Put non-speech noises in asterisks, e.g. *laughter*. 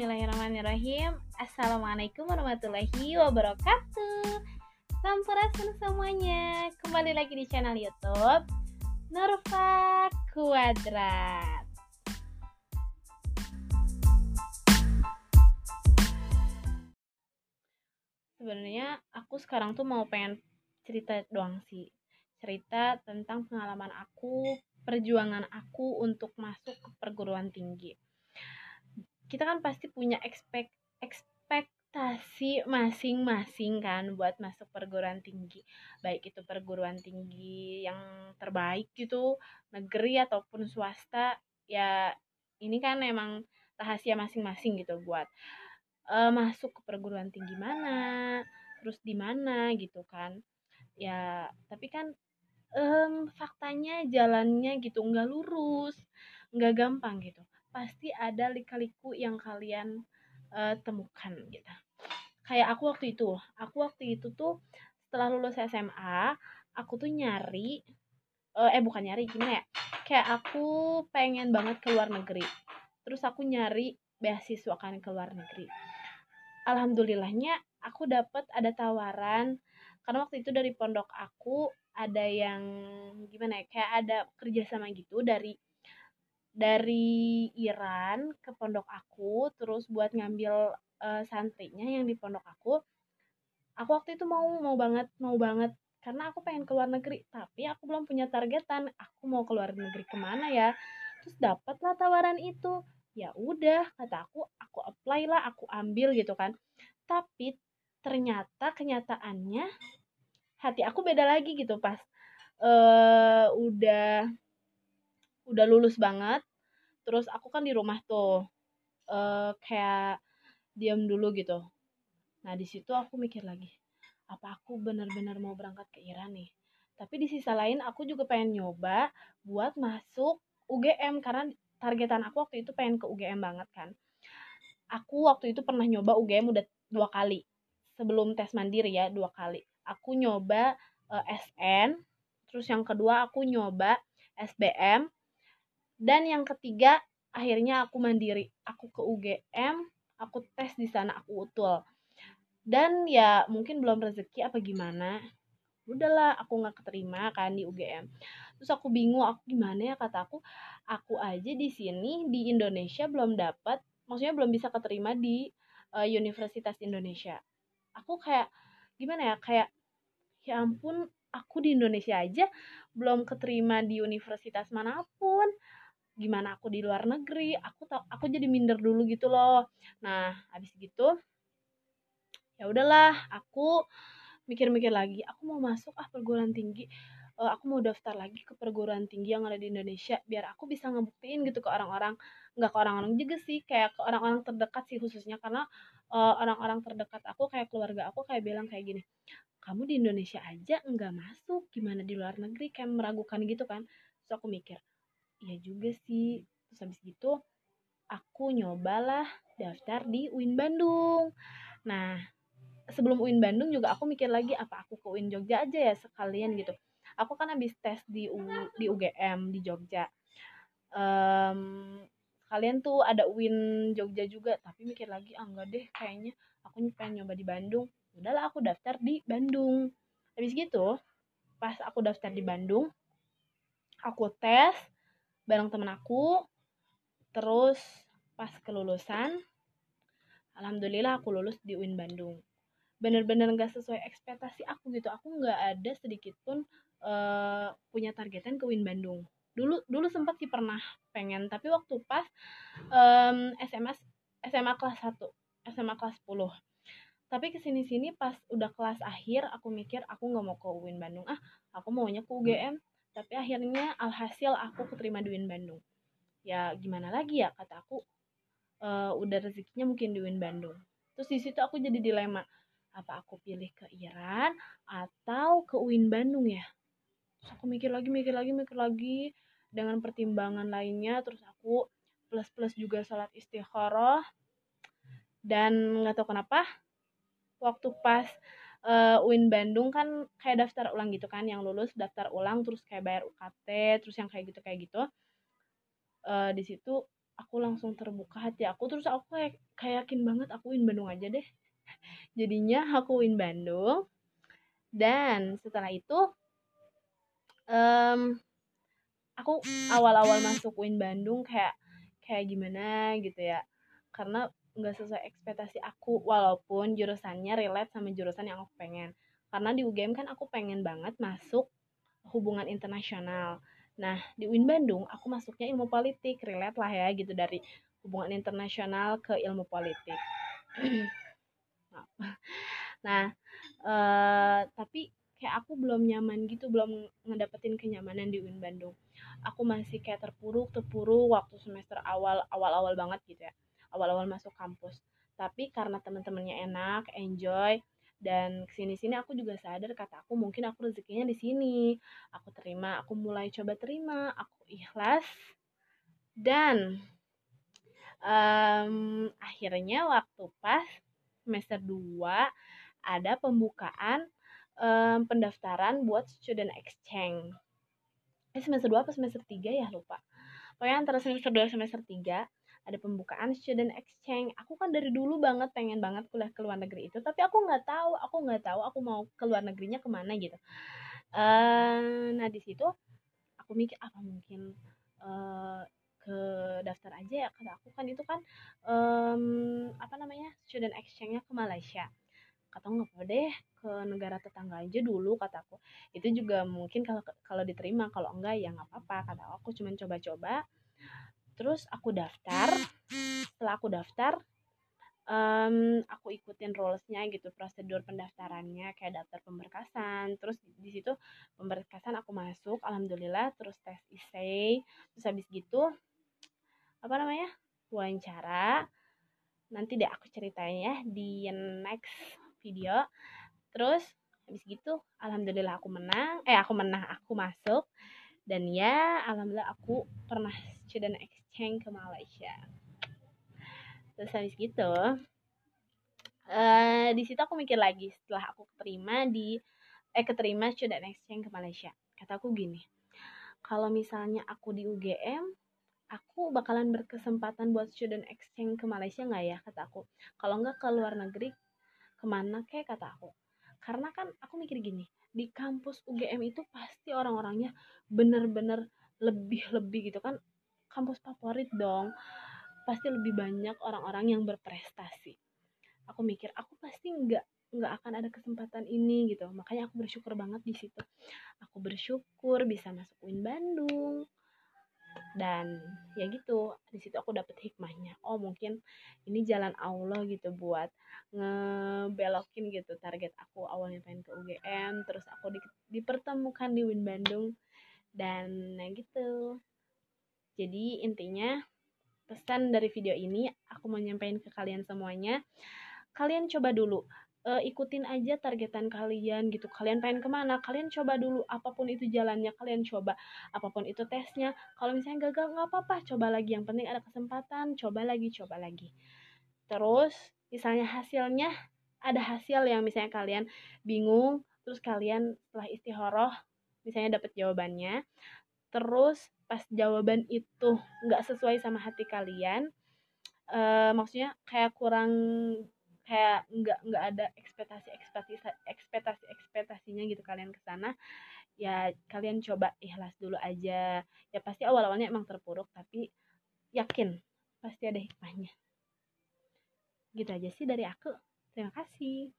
Bismillahirrahmanirrahim. Assalamualaikum warahmatullahi wabarakatuh. Sampurasun semuanya. Kembali lagi di channel youtube Nurfa Kuadrat. Sebenarnya aku sekarang tuh mau pengen cerita doang sih. Cerita tentang pengalaman aku Perjuangan aku untuk masuk ke perguruan tinggi kita kan pasti punya expect ekspektasi masing-masing kan buat masuk perguruan tinggi. Baik itu perguruan tinggi yang terbaik gitu negeri ataupun swasta ya ini kan emang rahasia masing-masing gitu buat uh, masuk ke perguruan tinggi mana terus di mana gitu kan. Ya tapi kan um, faktanya jalannya gitu nggak lurus nggak gampang gitu pasti ada lika-liku yang kalian uh, temukan gitu. Kayak aku waktu itu, aku waktu itu tuh setelah lulus SMA, aku tuh nyari uh, eh bukan nyari gimana ya? Kayak aku pengen banget ke luar negeri. Terus aku nyari beasiswa kan ke luar negeri. Alhamdulillahnya aku dapat ada tawaran karena waktu itu dari pondok aku ada yang gimana ya kayak ada kerjasama gitu dari dari Iran ke pondok aku terus buat ngambil uh, santrinya yang di pondok aku aku waktu itu mau mau banget mau banget. Karena aku pengen keluar negeri tapi aku belum punya targetan. Aku mau keluar negeri ke mana ya? Terus dapatlah tawaran itu. Ya udah kata aku aku apply lah aku ambil gitu kan. Tapi ternyata kenyataannya hati aku beda lagi gitu pas uh, udah udah lulus banget terus aku kan di rumah tuh uh, kayak diam dulu gitu. Nah di situ aku mikir lagi apa aku benar-benar mau berangkat ke Iran nih? Tapi di sisa lain aku juga pengen nyoba buat masuk UGM karena targetan aku waktu itu pengen ke UGM banget kan. Aku waktu itu pernah nyoba UGM udah dua kali sebelum tes mandiri ya dua kali. Aku nyoba uh, eh, SN terus yang kedua aku nyoba SBM dan yang ketiga akhirnya aku mandiri. Aku ke UGM aku tes di sana aku utul. Dan ya mungkin belum rezeki apa gimana udahlah aku nggak keterima kan di UGM terus aku bingung aku gimana ya? Kata aku aku aja di sini di Indonesia belum dapat maksudnya belum bisa keterima di uh, Universitas Indonesia. Aku kayak gimana ya kayak ya ampun aku di Indonesia aja belum keterima di universitas mana pun gimana aku di luar negeri aku tak aku jadi minder dulu gitu loh. Nah habis gitu ya udahlah aku mikir-mikir lagi aku mau masuk ah perguruan tinggi. Uh, aku mau daftar lagi ke perguruan tinggi yang ada di Indonesia biar aku bisa ngebuktiin gitu ke orang-orang. Nggak ke orang-orang juga sih kayak ke orang-orang terdekat sih khususnya karena eh, orang-orang terdekat aku kayak keluarga aku kayak bilang kayak gini kamu di Indonesia aja nggak masuk gimana di luar negeri? Kayak meragukan gitu kan. Terus aku mikir iya juga sih. Terus habis gitu aku nyobalah daftar di UIN Bandung. Nah sebelum UIN Bandung juga aku mikir lagi apa aku ke UIN Jogja aja ya sekalian gitu. Aku kan habis tes di U, di UGM di Jogja. Um, kalian tuh ada UIN Jogja juga tapi mikir lagi ah enggak deh kayaknya aku pengen nyoba di Bandung. Udahlah aku daftar di Bandung. Habis gitu pas aku daftar di Bandung aku tes bareng temen aku. Terus pas kelulusan alhamdulillah aku lulus di UIN Bandung. Bener-bener gak sesuai ekspektasi aku gitu. Aku nggak ada sedikit pun uh, punya targetan ke UIN Bandung. Dulu dulu sempat sih pernah pengen tapi waktu pas um, SMA SMA kelas 1 SMA kelas 10 tapi ke sini sini pas udah kelas akhir aku mikir aku nggak mau ke UIN Bandung. Ah aku maunya ke UGM tapi akhirnya alhasil aku keterima di Bandung. Ya gimana lagi ya kata aku uh, udah rezekinya mungkin di Bandung. Terus di situ aku jadi dilema apa aku pilih ke Iran atau ke UIN Bandung ya? Terus aku mikir lagi mikir lagi mikir lagi dengan pertimbangan lainnya. Terus aku plus plus juga sholat istikharah dan nggak tahu kenapa waktu pas uh, UIN Bandung kan kayak daftar ulang gitu kan yang lulus daftar ulang terus kayak bayar UKT terus yang kayak gitu kayak gitu. Uh, di situ aku langsung terbuka hati aku terus aku kayak, kayak yakin banget aku win Bandung aja deh. *laughs* Jadinya aku win Bandung dan setelah itu um, aku awal-awal masuk win Bandung kayak kayak gimana gitu ya. Karena nggak sesuai ekspektasi aku walaupun jurusannya relate sama jurusan yang aku pengen. Karena di UGM kan aku pengen banget masuk hubungan internasional. Nah di UIN Bandung aku masuknya ilmu politik relate lah ya gitu dari hubungan internasional ke ilmu politik. *clears throat* Nah uh, *laughs* tapi kayak aku belum nyaman gitu belum ngedapetin kenyamanan di UIN Bandung. Aku masih kayak terpuruk terpuruk waktu semester awal awal awal banget gitu ya awal-awal masuk kampus. Tapi karena teman-temannya enak enjoy dan ke sini sini aku juga sadar kata aku mungkin aku rezekinya di sini. Aku terima aku mulai coba terima aku ikhlas dan um, akhirnya waktu pas semester 2 ada pembukaan um, pendaftaran buat student exchange. Eh semester 2 apa semester 3 ya? Lupa. Pokoknya antara semester 2 semester 3 ada pembukaan student exchange. Aku kan dari dulu banget pengen banget kuliah ke luar negeri itu tapi aku nggak tahu aku nggak tahu aku mau ke luar negerinya ke mana gitu. Uh, nah di situ aku mikir apa mungkin uh, ke daftar aja ya kata aku kan itu kan um, apa namanya student exchange-nya ke Malaysia. Kata nggak apa deh ke negara tetangga aja dulu kataku itu juga mungkin kalau kalau diterima kalau enggak ya nggak apa-apa kata aku. Cuma coba-coba terus aku daftar setelah aku daftar um, aku ikutin rulesnya gitu prosedur pendaftarannya kayak daftar pemberkasan. Terus di, situ pemberkasan aku masuk alhamdulillah terus tes essay terus habis gitu apa namanya wawancara. Nanti deh aku ceritain ya di next video. Terus habis gitu alhamdulillah aku menang eh aku menang aku masuk dan ya alhamdulillah aku pernah student exchange ke Malaysia. Terus habis gitu uh, di situ aku mikir lagi setelah aku terima di eh keterima student exchange ke Malaysia. Kata aku gini kalau misalnya aku di UGM aku bakalan berkesempatan buat student exchange ke Malaysia nggak ya? Kata aku. Kalau nggak ke luar negeri ke mana kayak kata aku. Karena kan aku mikir gini di kampus UGM itu pasti orang-orangnya bener-bener lebih-lebih gitu kan. Kampus favorit dong. Pasti lebih banyak orang-orang yang berprestasi. Aku mikir aku pasti nggak nggak akan ada kesempatan ini gitu. Makanya aku bersyukur banget di situ. Aku bersyukur bisa masuk Win Bandung dan ya gitu di situ aku dapet hikmahnya. Oh mungkin ini jalan Allah gitu buat ngebelokin gitu target aku awalnya pengen ke UGM terus aku di, dipertemukan di Win Bandung. Dan nah gitu. Jadi intinya pesan dari video ini aku mau nyampein ke kalian semuanya. Kalian coba dulu uh, ikutin aja targetan kalian gitu. Kalian pengen ke mana? Kalian coba dulu apa pun itu jalannya. Kalian coba apa pun itu tesnya. Kalau misalnya gagal nggak apa-apa. Coba lagi. Yang penting ada kesempatan. Coba lagi coba lagi. Terus misalnya hasilnya ada hasil yang misalnya kalian bingung terus kalian setelah istihoroh misalnya dapat jawabannya terus pas jawaban itu nggak sesuai sama hati kalian uh, maksudnya kayak kurang kayak nggak nggak ada ekspektasi ekspektasi ekspektasi ekspektasinya gitu kalian ke sana ya kalian coba ikhlas dulu aja. Ya pasti awal awalnya emang terpuruk tapi yakin pasti ada hikmahnya. Gitu aja sih dari aku. Terima kasih